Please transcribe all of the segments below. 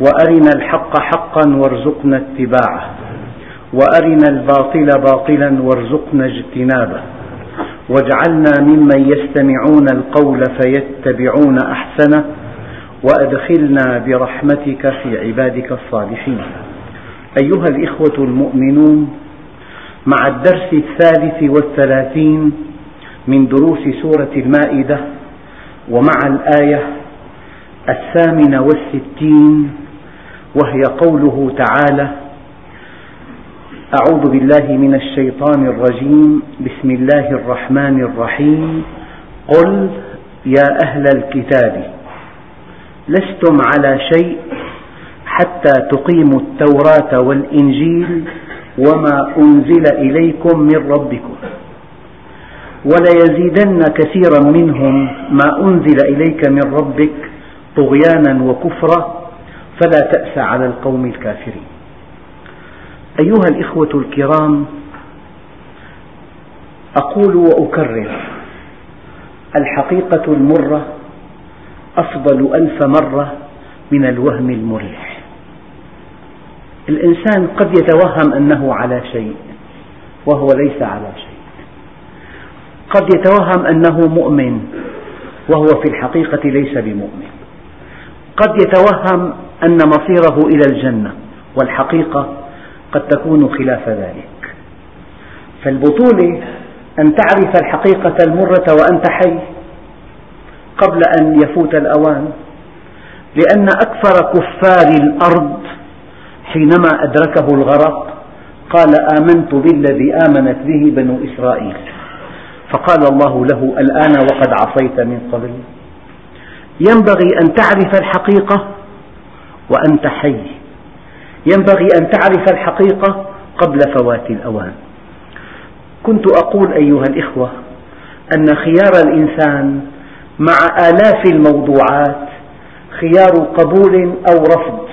وأرنا الحق حقا وارزقنا اتباعه. وأرنا الباطل باطلا وارزقنا اجتنابه. واجعلنا ممن يستمعون القول فيتبعون أحسنه. وأدخلنا برحمتك في عبادك الصالحين. أيها الإخوة المؤمنون مع الدرس الثالث والثلاثين من دروس سورة المائدة ومع الآية الثامنة والستين وهي قوله تعالى أعوذ بالله من الشيطان الرجيم بسم الله الرحمن الرحيم. قل يا أهل الكتاب لستم على شيء حتى تقيموا التوراة والإنجيل وما أنزل إليكم من ربكم. وليزيدن كثيرا منهم ما أنزل إليك من ربك طغيانا وكفرا فلا تأس على القوم الكافرين. أيها الإخوة الكرام أقول وأكرر الحقيقة المرة أفضل ألف مرة من الوهم المريح. الإنسان قد يتوهم أنه على شيء وهو ليس على شيء. قد يتوهم أنه مؤمن وهو في الحقيقة ليس بمؤمن. قد يتوهم أن مصيره إلى الجنة والحقيقة قد تكون خلاف ذلك. فالبطولة أن تعرف الحقيقة المرة وأنت حي قبل أن يفوت الأوان لأن أكثر كفار الأرض حينما أدركه الغرق قال آمنت بالذي آمنت به بنو إسرائيل. فقال الله له الآن وقد عصيت من قبل. ينبغي أن تعرف الحقيقة وأنت حي. ينبغي أن تعرف الحقيقة قبل فوات الأوان. كنت أقول أيها الإخوة أن خيار الإنسان مع آلاف الموضوعات خيار قبول أو رفض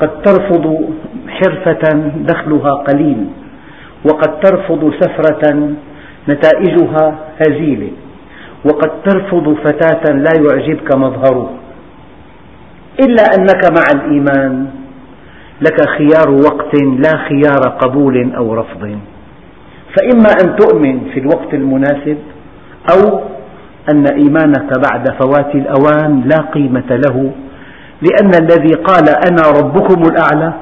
قد ترفض حرفة دخلها قليل وقد ترفض سفرة نتائجها هزيلة. وقد ترفض فتاة لا يعجبك مظهرها إلا أنك مع الإيمان لك خيار وقت لا خيار قبول أو رفض. فإما أن تؤمن في الوقت المناسب أو أن إيمانك بعد فوات الأوان لا قيمة له لأن الذي قال أنا ربكم الأعلى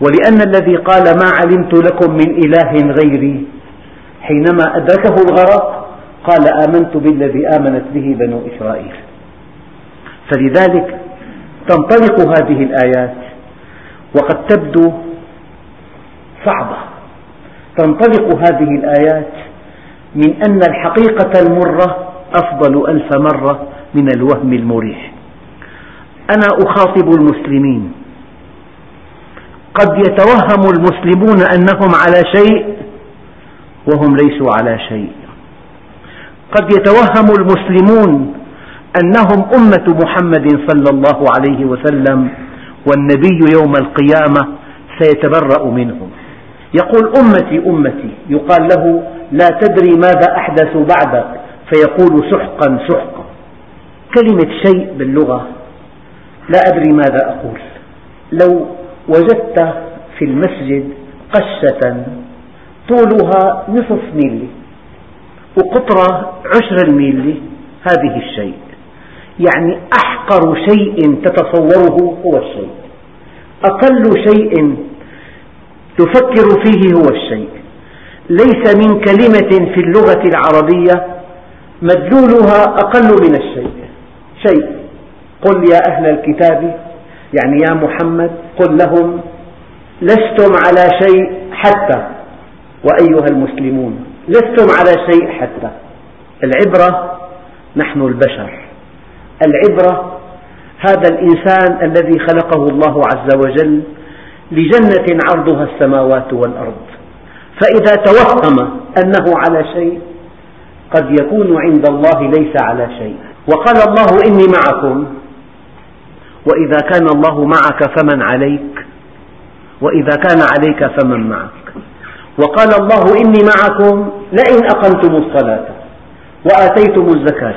ولأن الذي قال ما علمت لكم من إله غيري حينما أدركه الغرق قال آمنت بالذي آمنت به بنو إسرائيل. فلذلك تنطلق هذه الآيات وقد تبدو صعبة. تنطلق هذه الآيات من أن الحقيقة المرة أفضل ألف مرة من الوهم المريح. أنا أخاطب المسلمين. قد يتوهم المسلمون أنهم على شيء وهم ليسوا على شيء. قد يتوهم المسلمون أنهم أمة محمد صلى الله عليه وسلم والنبي يوم القيامة سيتبرأ منهم. يقول أمتي أمتي يقال له لا تدري ماذا أحدث بعدك فيقول سحقا سحقا. كلمة شيء باللغة لا أدري ماذا أقول. لو وجدت في المسجد قشة طولها نصف ميلي وقطرة عشر الميلي هذه الشيء. يعني أحقر شيء تتصوره هو الشيء. أقل شيء تفكر فيه هو الشيء. ليس من كلمة في اللغة العربية مدلولها أقل من الشيء. شيء. قل يا أهل الكتاب يعني يا محمد قل لهم لستم على شيء حتى وأيها المسلمون. لستم على شيء حتى. العبرة نحن البشر. العبرة هذا الإنسان الذي خلقه الله عز وجل لجنة عرضها السماوات والأرض. فإذا توهم أنه على شيء قد يكون عند الله ليس على شيء. وقال الله إني معكم. وإذا كان الله معك فمن عليك. وإذا كان عليك فمن معك. وقال الله إني معكم لئن أقمتم الصلاة وآتيتم الزكاة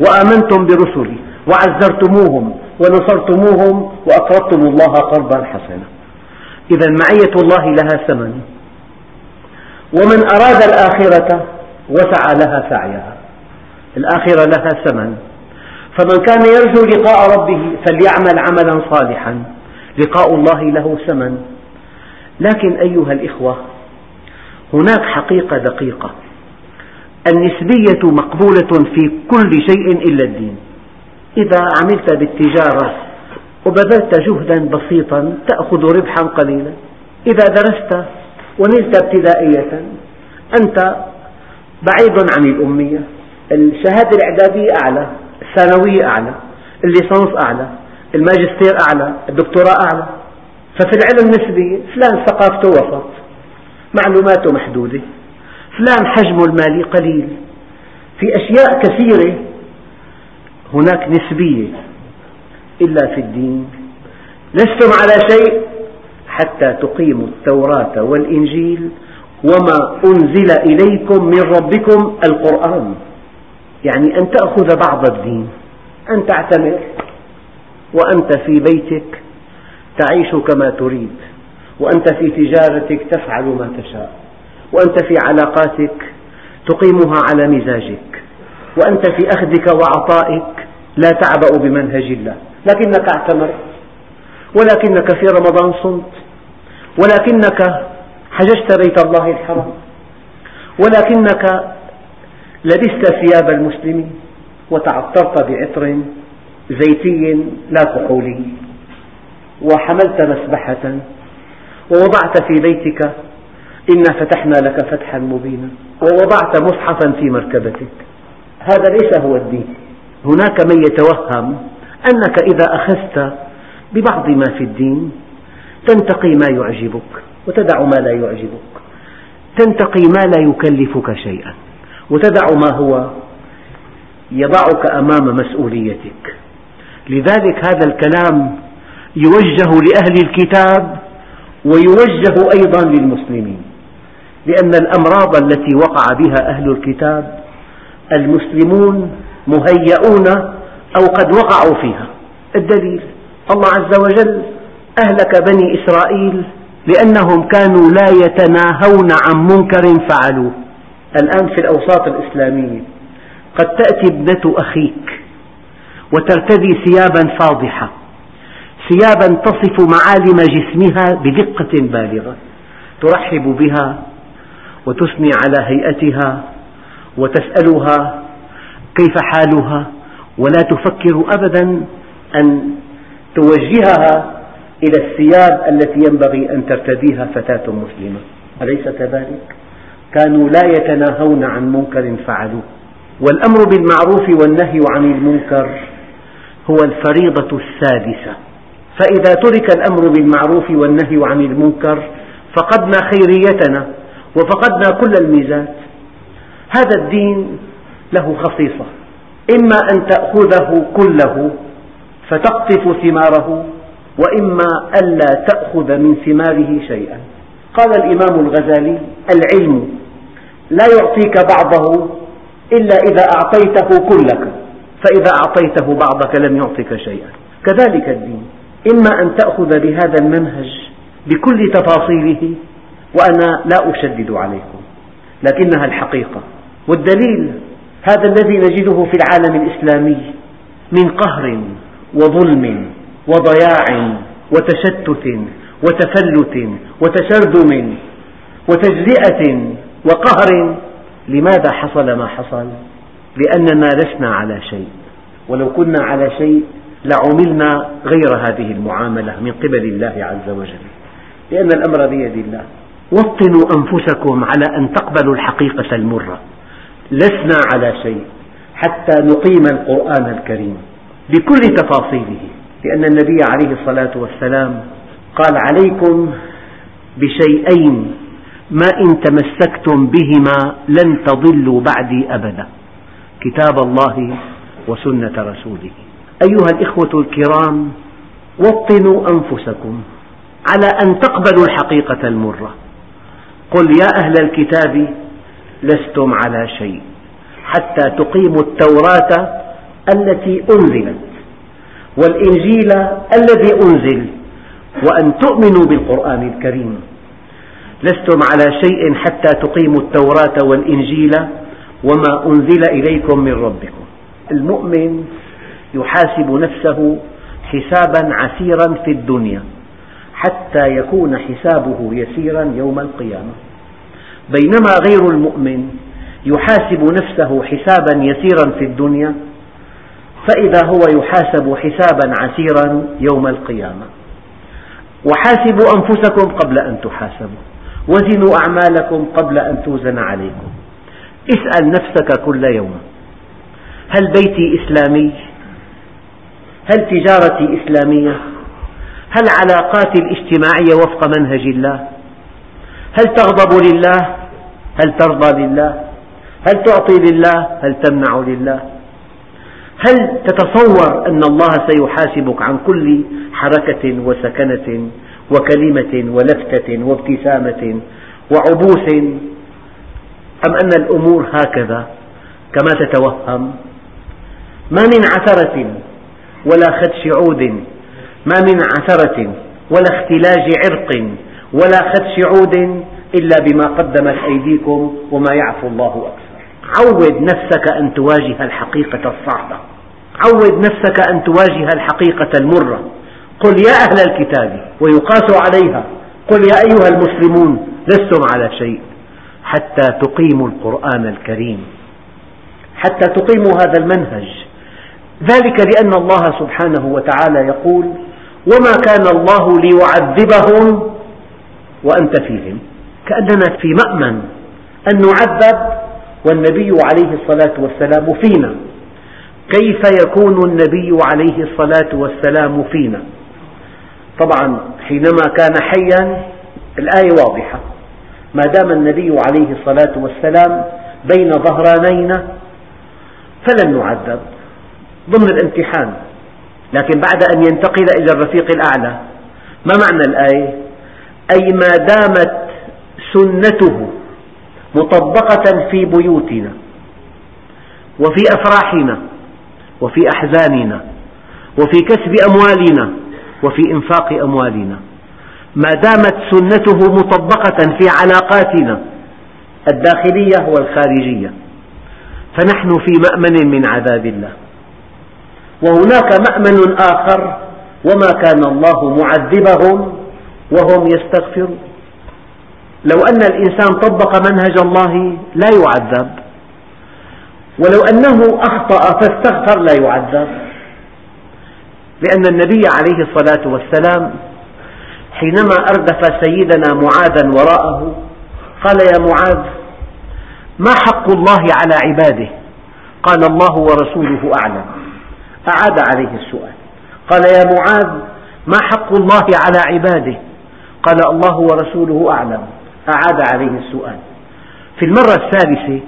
وآمنتم برسلي وعزرتموهم ونصرتموهم وأقرضتم الله قرضا حسنا. إذا معية الله لها ثمن. ومن أراد الآخرة وسعى لها سعيها. الآخرة لها ثمن. فمن كان يرجو لقاء ربه فليعمل عملا صالحا لقاء الله له ثمن. لكن أيها الإخوة هناك حقيقة دقيقة. النسبية مقبولة في كل شيء إلا الدين. إذا عملت بالتجارة وبذلت جهدا بسيطا تأخذ ربحا قليلا. إذا درست ونلت ابتدائية أنت بعيد عن الأمية. الشهادة الإعدادية أعلى الثانوية أعلى الليسانس أعلى الماجستير أعلى الدكتوراه أعلى. ففي العلم النسبي فلان ثقافته وسط. معلوماته محدودة. فلان حجمه المالي قليل. في أشياء كثيرة هناك نسبية إلا في الدين. لستم على شيء حتى تقيموا التوراة والإنجيل وما أنزل إليكم من ربكم القرآن. يعني أن تأخذ بعض الدين أن تعتمر وأنت في بيتك تعيش كما تريد. وأنت في تجارتك تفعل ما تشاء. وأنت في علاقاتك تقيمها على مزاجك. وأنت في أخذك وعطائك لا تعبأ بمنهج الله. لكنك اعتمرت ولكنك في رمضان صمت. ولكنك حججت بيت الله الحرام. ولكنك لبست ثياب المسلمين وتعطرت بعطر زيتي لا كحولي. وحملت مسبحة ووضعت في بيتك إنا فتحنا لك فتحا مبينا ووضعت مصحفا في مركبتك. هذا ليس هو الدين. هناك من يتوهم أنك إذا أخذت ببعض ما في الدين تنتقي ما يعجبك وتدع ما لا يعجبك. تنتقي ما لا يكلفك شيئا وتدع ما هو يضعك أمام مسؤوليتك. لذلك هذا الكلام يوجه لأهل الكتاب ويوجه أيضا للمسلمين لأن الأمراض التي وقع بها أهل الكتاب المسلمون مهيئون أو قد وقعوا فيها. الدليل الله عز وجل أهلك بني إسرائيل لأنهم كانوا لا يتناهون عن منكر فعلوه. الآن في الأوساط الإسلامية قد تأتي ابنة أخيك وترتدي ثيابا فاضحة. ثيابا تصف معالم جسمها بدقة بالغة ترحب بها وتثني على هيئتها وتسألها كيف حالها ولا تفكر أبدا أن توجهها إلى الثياب التي ينبغي أن ترتديها فتاة مسلمة. أليس كذلك؟ كانوا لا يتناهون عن منكر فعلوه. والأمر بالمعروف والنهي عن المنكر هو الفريضة السادسة. فإذا ترك الأمر بالمعروف والنهي عن المنكر فقدنا خيريتنا وفقدنا كل الميزات. هذا الدين له خصيصة. إما أن تأخذه كله فتقطف ثماره وإما ألا تأخذ من ثماره شيئا. قال الإمام الغزالي العلم لا يعطيك بعضه إلا إذا أعطيته كلك فإذا أعطيته بعضك لم يعطك شيئا. كذلك الدين. إما أن تأخذ بهذا المنهج بكل تفاصيله وأنا لا أشدد عليكم لكنها الحقيقة. والدليل هذا الذي نجده في العالم الإسلامي من قهر وظلم وضياع وتشتت وتفلت وتشرذم وتجزئة وقهر. لماذا حصل ما حصل؟ لأننا لسنا على شيء. ولو كنا على شيء لعملنا غير هذه المعاملة من قبل الله عز وجل. لأن الأمر بيد الله. وطنوا أنفسكم على أن تقبلوا الحقيقة المرة. لسنا على شيء حتى نقيم القرآن الكريم بكل تفاصيله. لأن النبي عليه الصلاة والسلام قال عليكم بشيئين ما إن تمسكتم بهما لن تضلوا بعدي أبدا. كتاب الله وسنة رسوله. أيها الإخوة الكرام وطنوا أنفسكم على أن تقبلوا الحقيقة المرة. قل يا أهل الكتاب لستم على شيء حتى تقيموا التوراة التي أنزلت والإنجيل الذي أنزل وأن تؤمنوا بالقرآن الكريم. لستم على شيء حتى تقيموا التوراة والإنجيل وما أنزل إليكم من ربكم. المؤمن يحاسب نفسه حسابا عسيرا في الدنيا حتى يكون حسابه يسيرا يوم القيامة. بينما غير المؤمن يحاسب نفسه حسابا يسيرا في الدنيا فإذا هو يحاسب حسابا عسيرا يوم القيامة. وحاسبوا أنفسكم قبل أن تحاسبوا وزنوا أعمالكم قبل أن توزن عليكم. اسأل نفسك كل يوم هل بيتي إسلامي؟ هل تجارتي إسلامية؟ هل علاقاتي الاجتماعية وفق منهج الله؟ هل تغضب لله؟ هل ترضى لله؟ هل تعطي لله؟ هل تمنع لله؟ هل تتصور أن الله سيحاسبك عن كل حركة وسكنة وكلمة ولفتة وابتسامة وعبوس أم أن الأمور هكذا كما تتوهم ما من عثرة ولا خدش عود ما من عثرة ولا اختلاج عرق ولا خدش عود إلا بما قدمت أيديكم وما يعفو الله أكثر. عود نفسك أن تواجه الحقيقة الصعبة. عود نفسك أن تواجه الحقيقة المرة. قل يا أهل الكتاب ويقاس عليها. قل يا أيها المسلمون لستم على شيء. حتى تقيموا القرآن الكريم. حتى تقيموا هذا المنهج. ذلك لأن الله سبحانه وتعالى يقول وما كان الله ليعذبهم وأنت فيهم. كأننا في مأمن أن نعذب والنبي عليه الصلاة والسلام فينا. كيف يكون النبي عليه الصلاة والسلام فينا؟ طبعا حينما كان حيا الآية واضحة. ما دام النبي عليه الصلاة والسلام بين ظهرانينا فلن نعذب. ضمن الامتحان. لكن بعد أن ينتقل إلى الرفيق الأعلى ما معنى الآية؟ أي ما دامت سنته مطبقة في بيوتنا وفي أفراحنا وفي أحزاننا وفي كسب أموالنا وفي إنفاق أموالنا. ما دامت سنته مطبقة في علاقاتنا الداخلية والخارجية. فنحن في مأمن من عذاب الله. وهناك مأمن آخر وما كان الله معذبهم وهم يستغفرون. لو أن الإنسان طبق منهج الله لا يعذب ولو أنه أخطأ فاستغفر لا يعذب. لأن النبي عليه الصلاة والسلام حينما أردف سيدنا معاذا وراءه قال يا معاذ ما حق الله على عباده؟ قال الله ورسوله أعلم. أعاد عليه السؤال. قال يا معاذ ما حق الله على عباده؟ قال الله ورسوله أعلم. أعاد عليه السؤال. في المرة الثالثة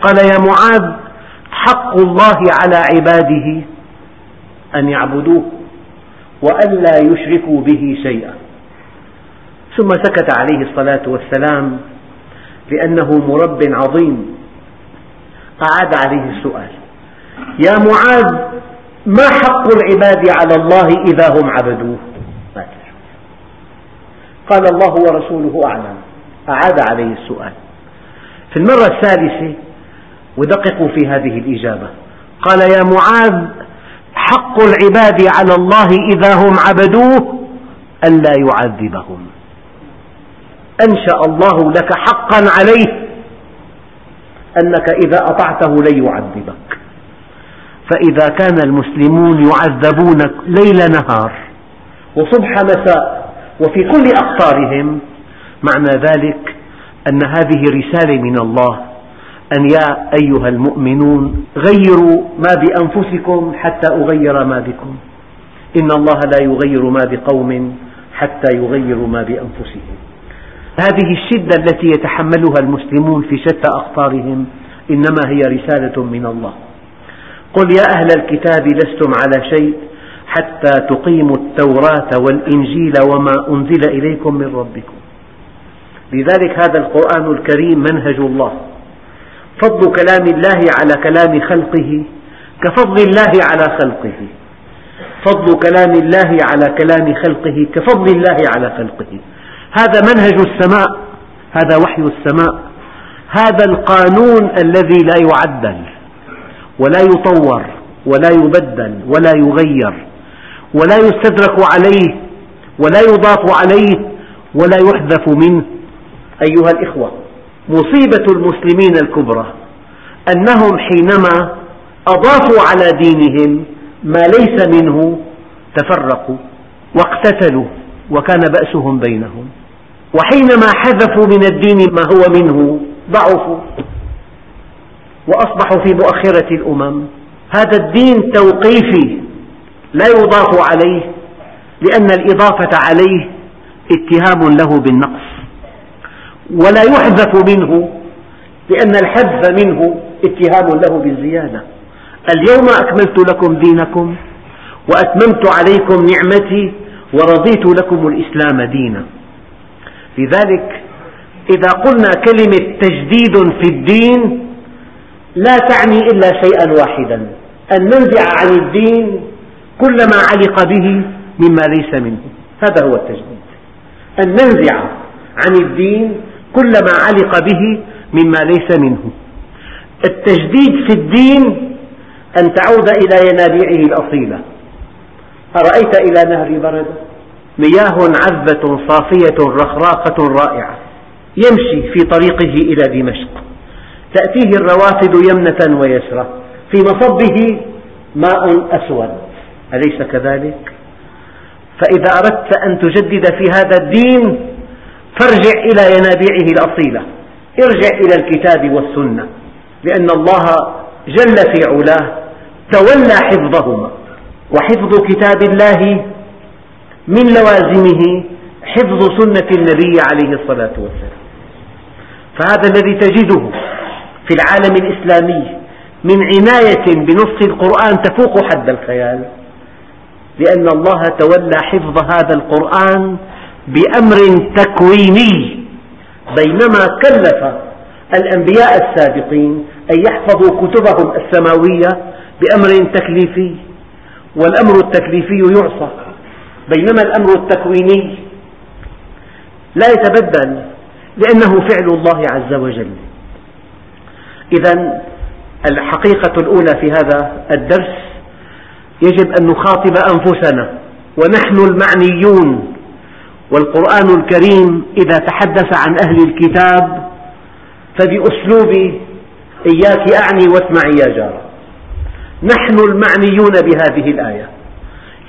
قال يا معاذ حق الله على عباده أن يعبدوه وألا يشركوا به شيئا. ثم سكت عليه الصلاة والسلام لأنه مرب عظيم. أعاد عليه السؤال. يا معاذ ما حق العباد على الله إذا هم عبدوه؟ قال الله ورسوله أعلم. أعاد عليه السؤال. في المرة الثالثة ودققوا في هذه الإجابة. قال يا معاذ حق العباد على الله إذا هم عبدوه ألا يعذبهم. أنشأ الله لك حقا عليه أنك إذا أطعته لن يعذبك. فإذا كان المسلمون يعذبون ليل نهار وصبح مساء وفي كل أقطارهم معنى ذلك أن هذه رسالة من الله أن يا أيها المؤمنون غيروا ما بأنفسكم حتى أغير ما بكم. إن الله لا يغير ما بقوم حتى يغيروا ما بأنفسهم. هذه الشدة التي يتحملها المسلمون في شتى أقطارهم إنما هي رسالة من الله. قل يا أهل الكتاب لستم على شيء حتى تقيموا التوراة والإنجيل وما أنزل إليكم من ربكم. لذلك هذا القرآن الكريم منهج الله. فضل كلام الله على كلام خلقه كفضل الله على خلقه. فضل كلام الله على كلام خلقه كفضل الله على خلقه. هذا منهج السماء هذا وحي السماء. هذا القانون الذي لا يعدل. ولا يطور ولا يبدل ولا يغير ولا يستدرك عليه ولا يضاف عليه ولا يحذف منه. أيها الإخوة مصيبة المسلمين الكبرى أنهم حينما أضافوا على دينهم ما ليس منه تفرقوا واقتتلوا وكان بأسهم بينهم وحينما حذفوا من الدين ما هو منه ضعفوا. وأصبحوا في مؤخرة الأمم. هذا الدين توقيفي لا يضاف عليه لأن الإضافة عليه اتهام له بالنقص. ولا يحذف منه لأن الحذف منه اتهام له بالزيادة. اليوم أكملت لكم دينكم وأتممت عليكم نعمتي ورضيت لكم الإسلام دينا. لذلك إذا قلنا كلمة تجديد في الدين لا تعني إلا شيئا واحدا. أن ننزع عن الدين كل ما علق به مما ليس منه. هذا هو التجديد. أن ننزع عن الدين كل ما علق به مما ليس منه. التجديد في الدين أن تعود إلى ينابيعه الأصيلة. أرأيت إلى نهر برد؟ مياه عذبة صافية رخراقة رائعة. يمشي في طريقه إلى دمشق. تأتيه الروافد يمنة ويسرى في مصبه ماء أسود. أليس كذلك؟ فإذا أردت أن تجدد في هذا الدين فارجع إلى ينابيعه الأصيلة. ارجع إلى الكتاب والسنة لأن الله جل في علاه تولى حفظهما. وحفظ كتاب الله من لوازمه حفظ سنة النبي عليه الصلاة والسلام. فهذا الذي تجده في العالم الإسلامي من عناية بنص القرآن تفوق حد الخيال لأن الله تولى حفظ هذا القرآن بأمر تكويني بينما كلف الأنبياء السابقين أن يحفظوا كتبهم السماوية بأمر تكليفي والأمر التكليفي يعصى بينما الأمر التكويني لا يتبدل لأنه فعل الله عز وجل. إذا الحقيقة الأولى في هذا الدرس يجب أن نخاطب أنفسنا ونحن المعنيون والقرآن الكريم إذا تحدث عن أهل الكتاب فبأسلوب إياك أعني واسمعي يا جارة. نحن المعنيون بهذه الآية.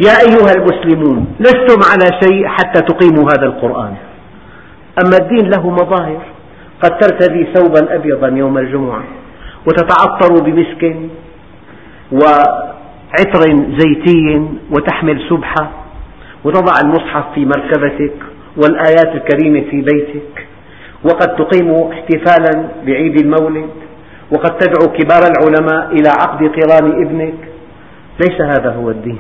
يا أيها المسلمون لستم على شيء حتى تقيموا هذا القرآن. أما الدين له مظاهر. قد ترتدي ثوبا أبيضا يوم الجمعة وتتعطر بمسك وعطر زيتي وتحمل سبحة وتضع المصحف في مركبتك والآيات الكريمة في بيتك. وقد تقيم احتفالا بعيد المولد وقد تدعو كبار العلماء إلى عقد قران ابنك. ليس هذا هو الدين.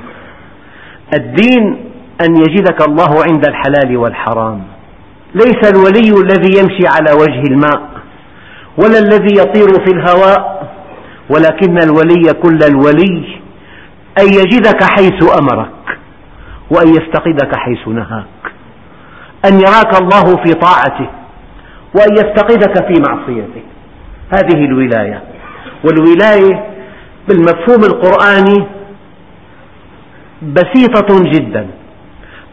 الدين أن يجدك الله عند الحلال والحرام. ليس الولي الذي يمشي على وجه الماء ولا الذي يطير في الهواء ولكن الولي كل الولي أن يجدك حيث أمرك وأن يفتقدك حيث نهاك أن يراك الله في طاعته وأن يفتقدك في معصيته. هذه الولاية. والولاية بالمفهوم القرآني بسيطة جدا.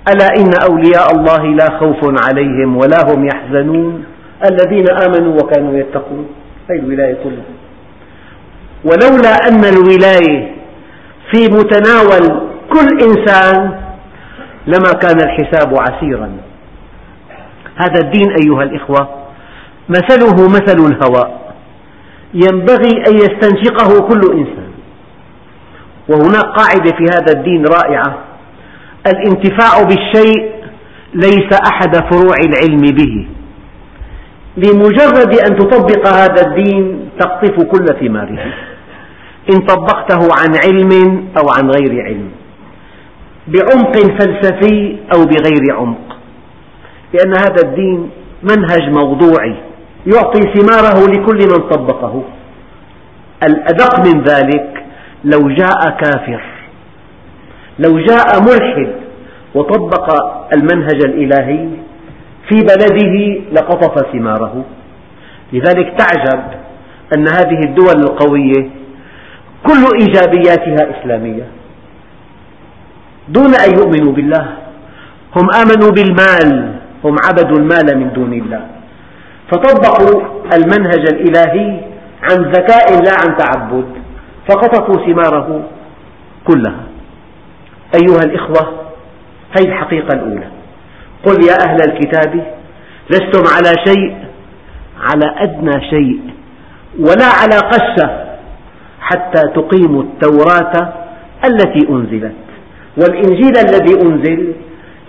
ألا إن أولياء الله لا خوف عليهم ولا هم يحزنون؟ الذين آمنوا وكانوا يتقون. هذه الولاية كلها. ولولا أن الولاية في متناول كل إنسان لما كان الحساب عسيرا. هذا الدين أيها الإخوة مثله مثل الهواء. ينبغي أن يستنشقه كل إنسان. وهناك قاعدة في هذا الدين رائعة. الانتفاع بالشيء ليس أحد فروع العلم به. لمجرد أن تطبق هذا الدين تقطف كل ثماره. إن طبقته عن علم أو عن غير علم. بعمق فلسفي أو بغير عمق. لأن هذا الدين منهج موضوعي يعطي ثماره لكل من طبقه. الأدق من ذلك لو جاء كافر. لو جاء ملحد وطبق المنهج الإلهي في بلده لقطف ثماره. لذلك تعجب أن هذه الدول القوية كل إيجابياتها إسلامية دون أن يؤمنوا بالله. هم آمنوا بالمال هم عبدوا المال من دون الله. فطبقوا المنهج الإلهي عن ذكاء لا عن تعبد فقطفوا ثماره كلها. أيها الإخوة هذه الحقيقة الأولى. قل يا أهل الكتاب لستم على شيء على أدنى شيء ولا على قشة حتى تقيموا التوراة التي أنزلت. والإنجيل الذي أنزل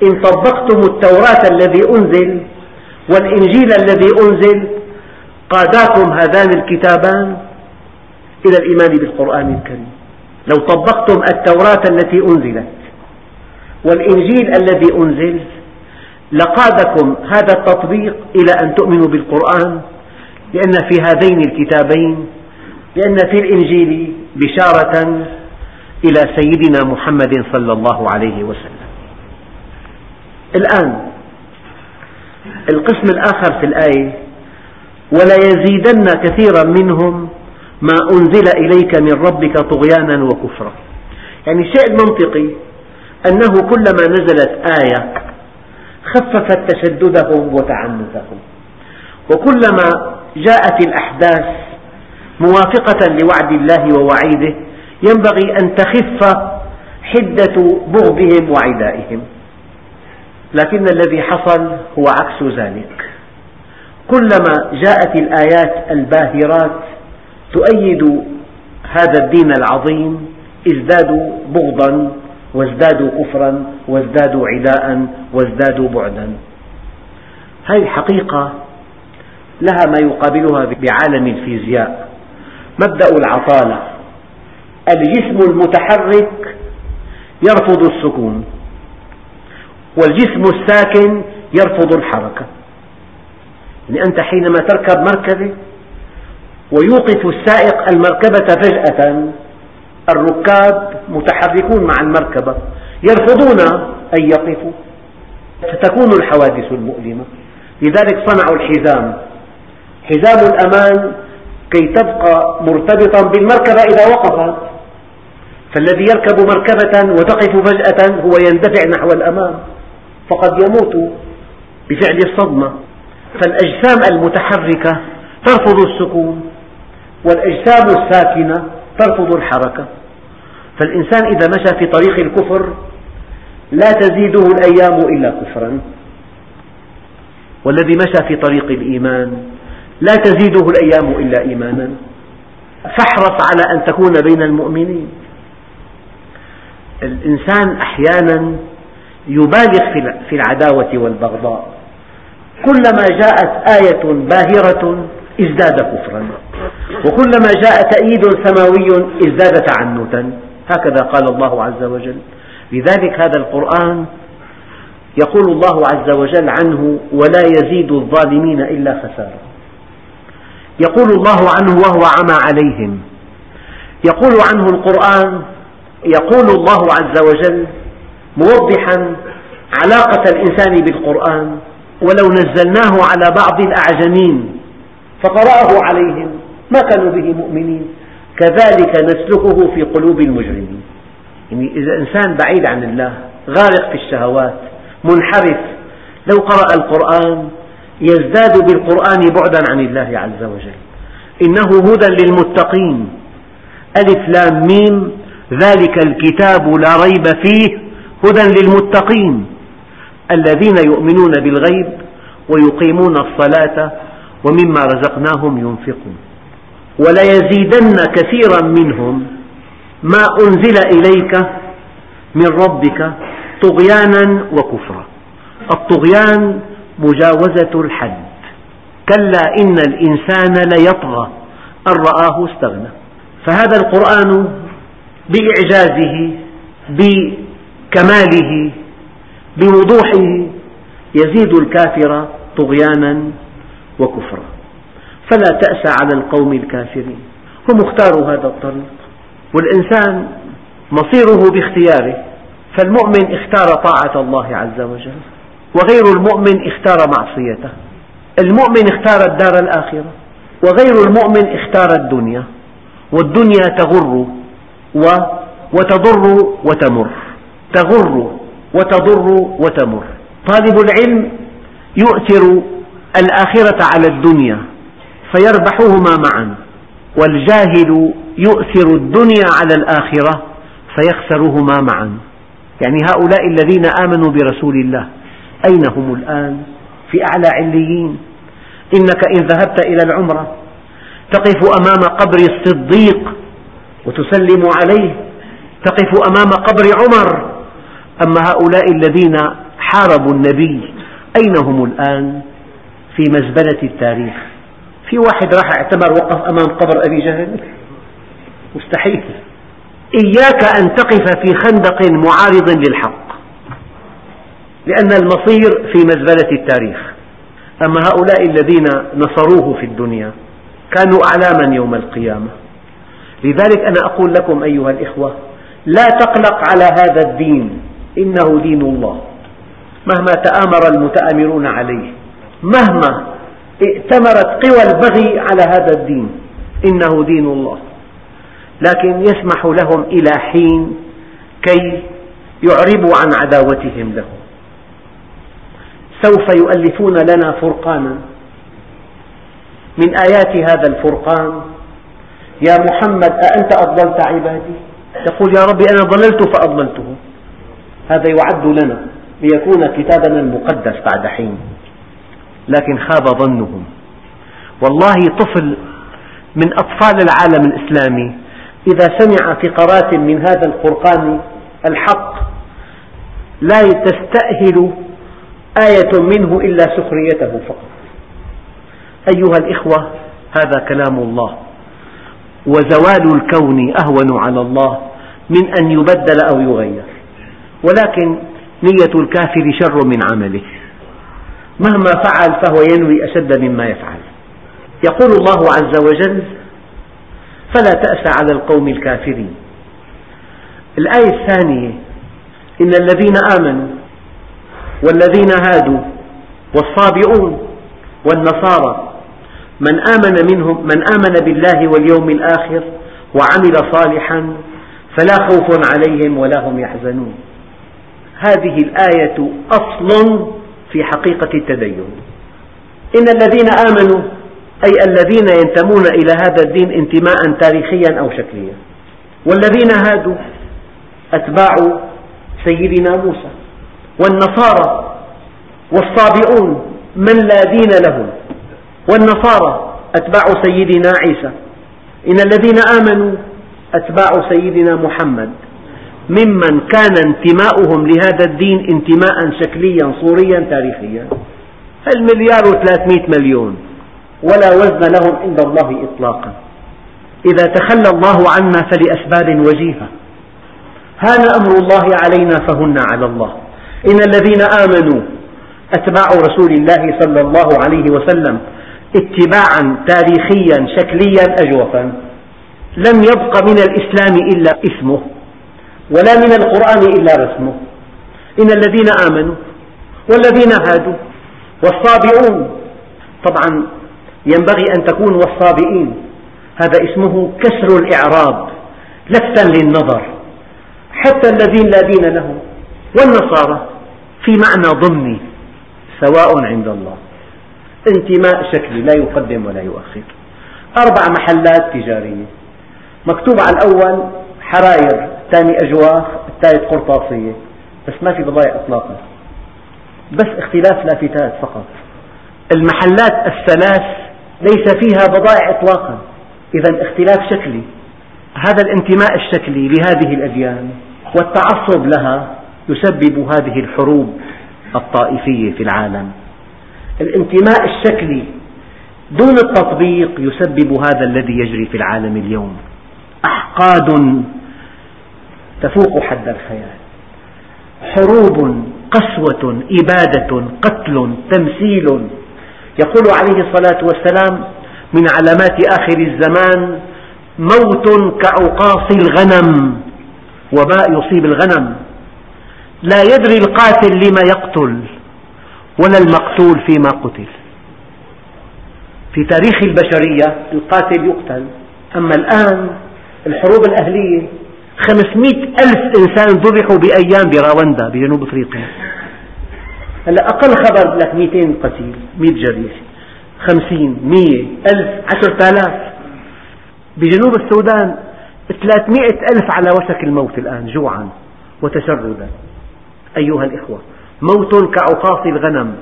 إن طبقتم التوراة الذي أنزل والإنجيل الذي أنزل قاداكم هذان الكتابان إلى الإيمان بالقرآن الكريم. لو طبقتم التوراة التي أنزلت والإنجيل الذي أنزل لقادكم هذا التطبيق إلى أن تؤمنوا بالقرآن لأن في هذين الكتابين لأن في الإنجيل بشارة إلى سيدنا محمد صلى الله عليه وسلم. الآن القسم الآخر في الآية ولا يزيدن كثيرا منهم ما أنزل إليك من ربك طغيانا وكفرا. يعني الشيء المنطقي أنه كلما نزلت آية خففت تشددهم وتعنتهم وكلما جاءت الأحداث موافقة لوعد الله ووعيده ينبغي أن تخف حدة بغضهم وعدائهم. لكن الذي حصل هو عكس ذلك. كلما جاءت الآيات الباهرات تؤيد هذا الدين العظيم ازدادوا بغضا وازدادوا كفرا وازدادوا عداء وازدادوا بعدا. هذه حقيقة لها ما يقابلها بعالم الفيزياء مبدأ العطالة. الجسم المتحرك يرفض السكون والجسم الساكن يرفض الحركة. يعني أنت حينما تركب مركبة ويوقف السائق المركبة فجأة. الركاب متحركون مع المركبة يرفضون أن يقفوا. فتكون الحوادث المؤلمة. لذلك صنعوا الحزام. حزام الأمان كي تبقى مرتبطا بالمركبة إذا وقفت. فالذي يركب مركبة وتقف فجأة هو يندفع نحو الأمام. فقد يموت بفعل الصدمة. فالأجسام المتحركة ترفض السكون. والأجسام الساكنة ترفض الحركة. فالإنسان إذا مشى في طريق الكفر لا تزيده الأيام إلا كفرا. والذي مشى في طريق الإيمان لا تزيده الأيام إلا إيمانا. فاحرص على أن تكون بين المؤمنين. الإنسان أحيانا يبالغ في العداوة والبغضاء. كلما جاءت آية باهرة ازداد كفرا. وكلما جاء تأييد سماوي ازداد تعنتا. هكذا قال الله عز وجل. لذلك هذا القرآن يقول الله عز وجل عنه ولا يزيد الظالمين إلا خسارة. يقول الله عنه وهو عمى عليهم. يقول عنه القرآن يقول الله عز وجل موضحا علاقة الإنسان بالقرآن ولو نزلناه على بعض الأعجمين فقرأه عليهم. ما كانوا به مؤمنين؟ كذلك نسلكه في قلوب المجرمين. يعني إذا إنسان بعيد عن الله غارق في الشهوات منحرف لو قرأ القرآن يزداد بالقرآن بعدا عن الله عز وجل. إنه هدى للمتقين. ألف لام ميم. ذلك الكتاب لا ريب فيه هدى للمتقين. الذين يؤمنون بالغيب ويقيمون الصلاة ومما رزقناهم ينفقون. وليزيدن كثيرا منهم. ما أنزل إليك من ربك طغيانا وكفرا. الطغيان مجاوزة الحد. كلا إن الإنسان ليطغى. أن رآه استغنى. فهذا القرآن بإعجازه بكماله بوضوحه يزيد الكافر طغيانا وكفرا. فلا تأس على القوم الكافرين. هم اختاروا هذا الطريق. والإنسان مصيره باختياره. فالمؤمن اختار طاعة الله عز وجل وغير المؤمن اختار معصيته. المؤمن اختار الدار الآخرة وغير المؤمن اختار الدنيا. والدنيا تغر وتضر وتمر. تغر وتضر وتمر. طالب العلم يؤثر الآخرة على الدنيا. فيربحهما معا. والجاهل يؤثر الدنيا على الآخرة فيخسرهما معا. يعني هؤلاء الذين آمنوا برسول الله أين هم الآن؟ في أعلى عليين. إنك إن ذهبت إلى العمرة تقف أمام قبر الصديق وتسلم عليه تقف أمام قبر عمر. أما هؤلاء الذين حاربوا النبي أين هم الآن؟ في مزبلة التاريخ. في واحد راح اعتمر وقف أمام قبر أبي جهل؟ مستحيل. إياك أن تقف في خندق معارض للحق لأن المصير في مزبلة التاريخ. أما هؤلاء الذين نصروه في الدنيا كانوا أعلاما يوم القيامة. لذلك أنا أقول لكم أيها الإخوة لا تقلق على هذا الدين إنه دين الله. مهما تآمر المتآمرون عليه مهما ائتمرت قوى البغي على هذا الدين. إنه دين الله. لكن يسمح لهم إلى حين كي يعربوا عن عداوتهم له. سوف يؤلفون لنا فرقانا. من آيات هذا الفرقان يا محمد أأنت أضللت عبادي؟ يقول يا ربي أنا ضللت فأضللته. هذا يعد لنا ليكون كتابنا المقدس بعد حين. لكن خاب ظنهم. والله طفل من أطفال العالم الإسلامي إذا سمع فقرات من هذا الفرقان الحق لا تستأهل آية منه إلا سخريته فقط. أيها الإخوة هذا كلام الله. وزوال الكون أهون على الله من أن يبدل أو يغير. ولكن نية الكافر شر من عمله. مهما فعل فهو ينوي أشد مما يفعل. يقول الله عز وجل فلا تأس على القوم الكافرين. الآية الثانية إن الذين آمنوا والذين هادوا والصابئون والنصارى من آمن منهم من آمن بالله واليوم الآخر وعمل صالحا فلا خوف عليهم ولا هم يحزنون. هذه الآية أصل في حقيقة التدين. إن الذين آمنوا أي الذين ينتمون إلى هذا الدين انتماء تاريخيا أو شكليا. والذين هادوا أتباع سيدنا موسى. والنصارى والصابئون من لا دين لهم. والنصارى أتباع سيدنا عيسى. إن الذين آمنوا أتباع سيدنا محمد. ممن كان انتماؤهم لهذا الدين انتماء شكليا صوريا تاريخيا. المليار وثلاثمئة مليون. ولا وزن لهم عند الله إطلاقا. إذا تخلى الله عنا فلأسباب وجيهة. هان أمر الله علينا فهن على الله. إن الذين آمنوا أتباع رسول الله صلى الله عليه وسلم اتباعا تاريخيا شكليا أجوفا لم يبق من الإسلام إلا اسمه. ولا من القرآن إلا رسمه. إن الذين آمنوا والذين هادوا والصابئون طبعا ينبغي أن تكون والصابئين. هذا اسمه كسر الإعراب لفتا للنظر. حتى الذين لا دين لهم والنصارى في معنى ضمني سواء عند الله. انتماء شكلي لا يقدم ولا يؤخر. أربع محلات تجارية. مكتوب على الأول حراير. الثاني أجواف الثالث قرطاسية. بس ما في بضائع إطلاقا. بس اختلاف لافتات فقط. المحلات الثلاث ليس فيها بضائع إطلاقا. إذا اختلاف شكلي. هذا الانتماء الشكلي لهذه الأديان والتعصب لها يسبب هذه الحروب الطائفية في العالم. الانتماء الشكلي دون التطبيق يسبب هذا الذي يجري في العالم اليوم. أحقاد تفوق حد الخيال. حروب قسوة إبادة قتل تمثيل. يقول عليه الصلاة والسلام من علامات آخر الزمان موت كعقاص الغنم وباء يصيب الغنم. لا يدري القاتل لما يقتل ولا المقتول فيما قتل. في تاريخ البشرية القاتل يقتل. أما الآن الحروب الأهلية خمسمئة ألف إنسان ذبحوا بأيام براوندا بجنوب أفريقيا. هلأ أقل خبر لك 200 قتيل 100 جريح. 50 100 ألف 10000 بجنوب السودان 300 ألف على وشك الموت الآن جوعا وتشردا. أيها الإخوة موت كعقاص الغنم.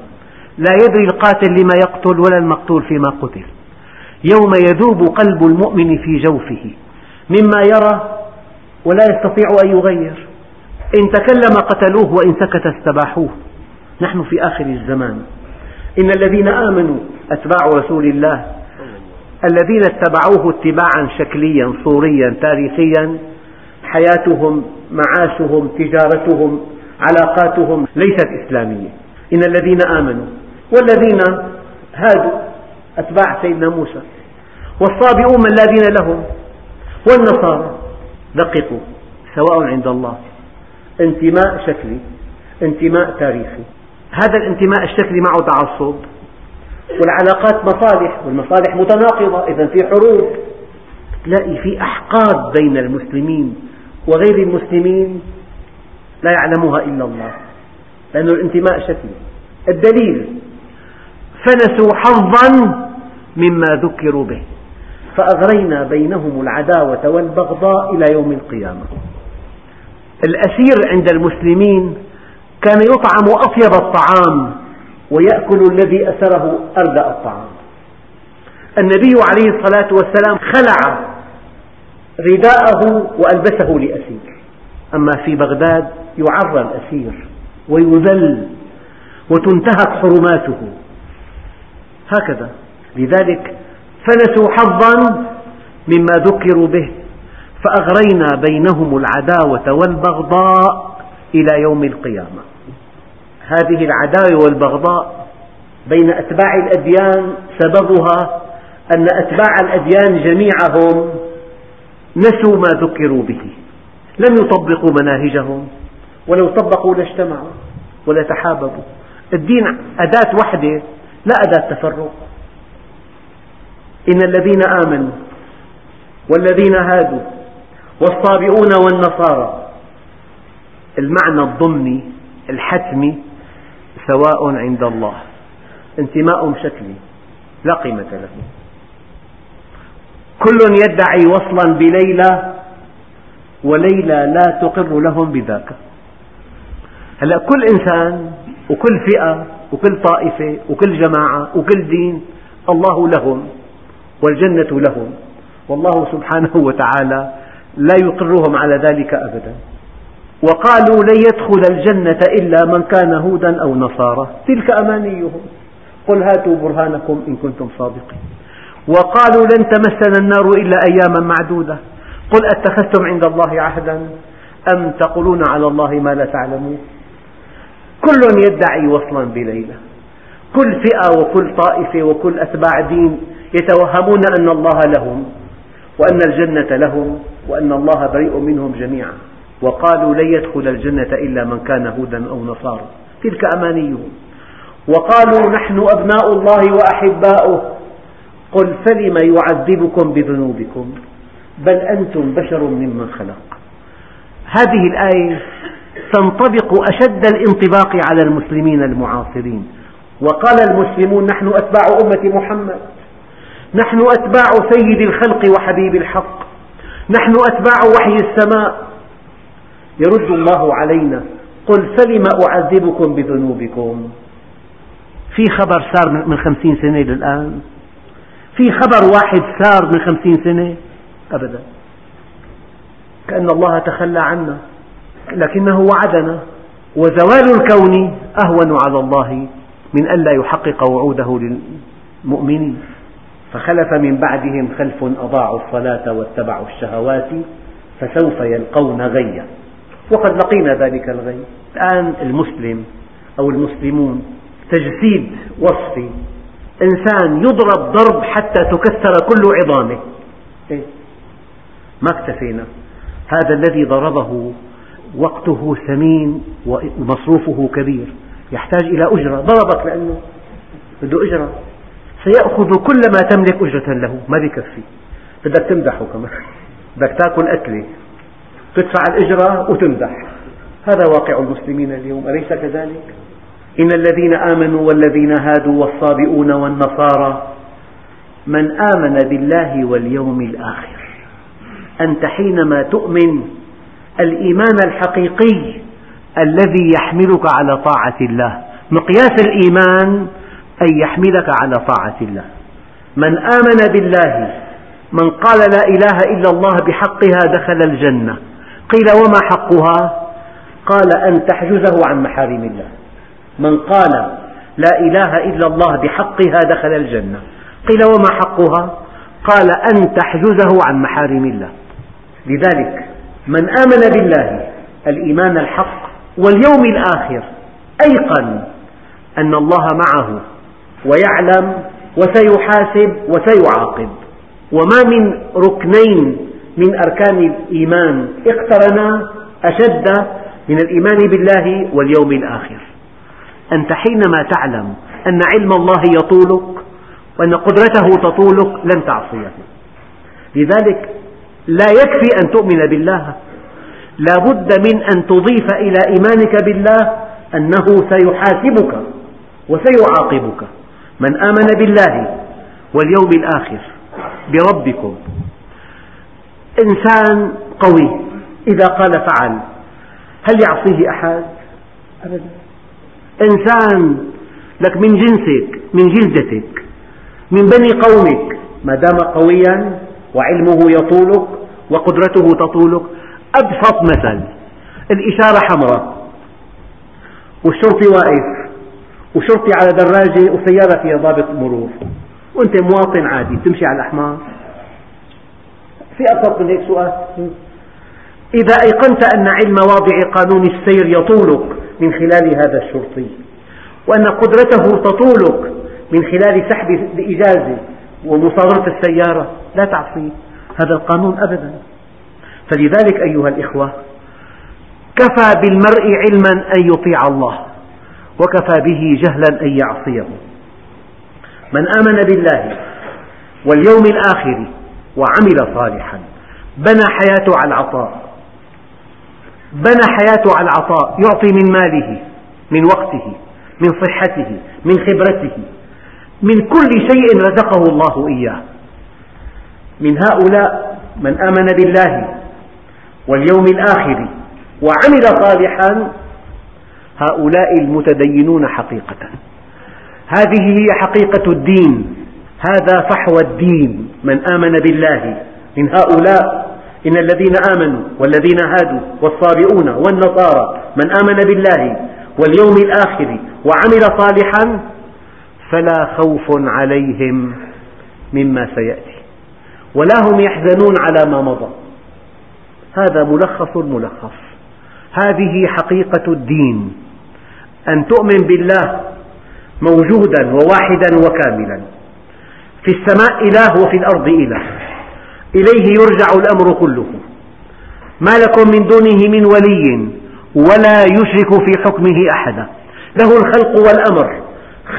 لا يدري القاتل لما يقتل ولا المقتول فيما قتل. يوم يذوب قلب المؤمن في جوفه. مما يرى ولا يستطيع أن يغير. إن تكلم قتلوه وإن سكت استباحوه. نحن في آخر الزمان. إن الذين آمنوا أتباع رسول الله. الذين اتبعوه اتباعا شكليا صوريا تاريخيا. حياتهم معاشهم تجارتهم علاقاتهم ليست إسلامية. إن الذين آمنوا والذين هادوا أتباع سيدنا موسى. والصابئون دين لهم والنصارى. دققوا سواء عند الله. انتماء شكلي انتماء تاريخي. هذا الانتماء الشكلي معه تعصب. والعلاقات مصالح والمصالح متناقضة إذا في حروب. تلاقي في أحقاد بين المسلمين وغير المسلمين لا يعلمها إلا الله. لأن الانتماء شكلي. الدليل فنسوا حظا مما ذكروا به. فأغرينا بينهم العداوة والبغضاء إلى يوم القيامة. الأسير عند المسلمين كان يطعم أطيب الطعام ويأكل الذي أسره أردأ الطعام. النبي عليه الصلاة والسلام خلع رداءه وألبسه لأسير. أما في بغداد يعرى الأسير ويذل وتنتهك حرماته. هكذا. لذلك فنسوا حظا مما ذكروا به فأغرينا بينهم العداوة والبغضاء إلى يوم القيامة. هذه العداوة والبغضاء بين أتباع الأديان سببها أن أتباع الأديان جميعهم نسوا ما ذكروا به. لم يطبقوا مناهجهم ولو طبقوا لاجتمعوا ولا تحاببوا. الدين أداة وحدة لا أداة تفرق. إن الذين آمنوا والذين هادوا والصابئون والنصارى المعنى الضمني الحتمي سواء عند الله انتماء شكلي لا قيمة له. كل يدعي وصلا بليلى وليلى لا تقر لهم بذاك. هلأ كل إنسان وكل فئة وكل طائفة وكل جماعة وكل دين الله لهم. والجنة لهم. والله سبحانه وتعالى لا يقرهم على ذلك أبدا. وقالوا لن يدخل الجنة إلا من كان هودا أو نصارى. تلك أمانيهم. قل هاتوا برهانكم إن كنتم صادقين. وقالوا لن تمسنا النار إلا أياما معدودة. قل أتخذتم عند الله عهدا أم تقولون على الله ما لا تعلمون؟ كل يدعي وصلا بليلى. كل فئة وكل طائفة وكل أتباع دين يتوهمون أن الله لهم وأن الجنة لهم وأن الله بريء منهم جميعا. وقالوا لن يدخل الجنة إلا من كان هودا أو نصارى تلك أمانيهم. وقالوا نحن أبناء الله وأحباؤه. قل فلم يعذبكم بذنوبكم؟ بل أنتم بشر ممن خلق. هذه الآية تنطبق أشد الانطباق على المسلمين المعاصرين. وقال المسلمون نحن أتباع أمة محمد. نحن أتباع سيد الخلق وحبيب الحق. نحن أتباع وحي السماء. يرد الله علينا. قل فلم أعذبكم بذنوبكم. في خبر صار من خمسين سنة للآن. في خبر واحد صار من خمسين سنة. أبدا. كأن الله تخلى عنا. لكنه وعدنا. وزوال الكون أهون على الله من ألا يحقق وعوده للمؤمنين. فخلف من بعدهم خلف أضاعوا الصلاة واتبعوا الشهوات فسوف يلقون غيا. وقد لقينا ذلك الغي. الآن المسلم أو المسلمون تجسيد وصفي إنسان يضرب ضرب حتى تكسر كل عظامه. إيه؟ ما اكتفينا. هذا الذي ضربه وقته ثمين ومصروفه كبير. يحتاج إلى أجرة. ضربك لأنه بده أجرة. سيأخذ كل ما تملك أجرة له. ما بكفي بدك تمدحه كمان. بدك تأكل أكلة. تدفع الأجرة وتمدح. هذا واقع المسلمين اليوم. أليس كذلك؟ إن الذين آمنوا والذين هادوا والصابئون والنصارى من آمن بالله واليوم الآخر أنت حينما تؤمن الإيمان الحقيقي الذي يحملك على طاعة الله. مقياس الإيمان أن يحملك على طاعة الله. من آمن بالله من قال لا إله إلا الله بحقها دخل الجنة. قيل وما حقها؟ قال أن تحجزه عن محارم الله. من قال لا إله إلا الله بحقها دخل الجنة. قيل وما حقها؟ قال أن تحجزه عن محارم الله. لذلك من آمن بالله الإيمان الحق واليوم الآخر أيقن أن الله معه. ويعلم وسيحاسب وسيعاقب. وما من ركنين من أركان الإيمان اقترنا أشد من الإيمان بالله واليوم الآخر. أنت حينما تعلم أن علم الله يطولك وأن قدرته تطولك لن تعصيه. لذلك لا يكفي أن تؤمن بالله. لا بد من أن تضيف إلى إيمانك بالله أنه سيحاسبك وسيعاقبك. من آمن بالله واليوم الآخر بربكم. إنسان قوي إذا قال فعل هل يعصيه أحد؟ أبدا. إنسان لك من جنسك من جلدتك من بني قومك ما دام قويا وعلمه يطولك وقدرته تطولك. أبسط مثل الإشارة حمراء والشرطي واقف. وشرطي على دراجة وسيارة فيها ضابط مرور. وأنت مواطن عادي تمشي على الأحمر في أبسط من هيك سؤال؟ إذا أيقنت أن علم واضع قانون السير يطولك من خلال هذا الشرطي وأن قدرته تطولك من خلال سحب الإجازة ومصادرة السيارة لا تعصيه هذا القانون أبدا. فلذلك أيها الإخوة كفى بالمرء علما أن يطيع الله. وكفى به جهلا أن يعصيه. من آمن بالله واليوم الآخر وعمل صالحا بنى حياته على العطاء. بنى حياته على العطاء يعطي من ماله من وقته من صحته من خبرته. من كل شيء رزقه الله إياه. من هؤلاء من آمن بالله واليوم الآخر وعمل صالحا هؤلاء المتدينون حقيقة. هذه هي حقيقة الدين. هذا فحوى الدين. من آمن بالله من هؤلاء إن الذين آمنوا والذين هادوا والصابئون والنصارى من آمن بالله واليوم الآخر وعمل صالحا فلا خوف عليهم مما سيأتي. ولا هم يحزنون على ما مضى. هذا ملخص الملخص هذه حقيقة الدين. أن تؤمن بالله موجودا وواحدا وكاملا. في السماء إله وفي الأرض إله. إليه يرجع الأمر كله. ما لكم من دونه من ولي ولا يشرك في حكمه أحدا. له الخلق والأمر.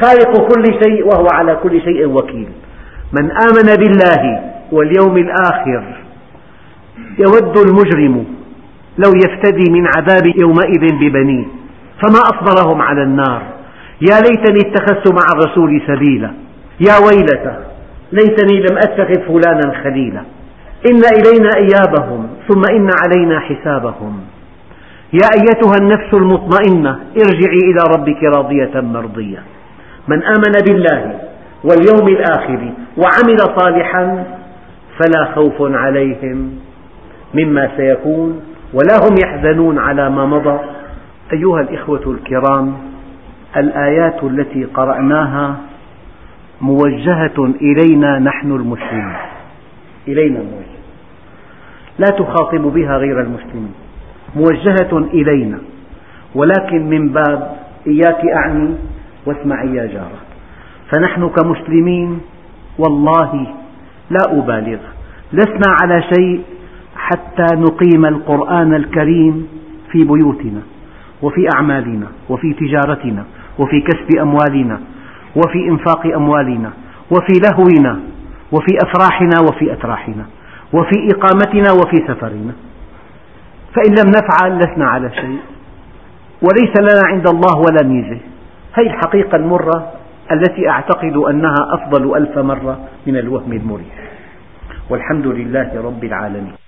خالق كل شيء وهو على كل شيء وكيل. من آمن بالله واليوم الآخر يود المجرم لو يفتدي من عذاب يومئذ ببنيه. فما أصبرهم على النار. يا ليتني اتخذت مع الرسول سبيلا. يا ويلتى ليتني لم أتخذ فلانا خليلا. إن إلينا إيابهم ثم إن علينا حسابهم. يا أيتها النفس المطمئنة ارجعي إلى ربك راضية مرضية. من آمن بالله واليوم الآخر وعمل صالحا فلا خوف عليهم مما سيكون ولا هم يحزنون على ما مضى. أيها الإخوة الكرام الآيات التي قرأناها موجهة إلينا نحن المسلمين إلينا موجهة. لا تخاطب بها غير المسلمين. موجهة إلينا. ولكن من باب إياك أعني واسمعي يا جارة فنحن كمسلمين والله لا أبالغ. لسنا على شيء حتى نقيم القرآن الكريم في بيوتنا. وفي أعمالنا وفي تجارتنا وفي كسب أموالنا وفي إنفاق أموالنا وفي لهونا وفي أفراحنا وفي أتراحنا وفي إقامتنا وفي سفرنا. فإن لم نفعل لسنا على شيء. وليس لنا عند الله ولا ميزة. هذه الحقيقة المرة التي أعتقد أنها أفضل ألف مرة من الوهم المريح. والحمد لله رب العالمين.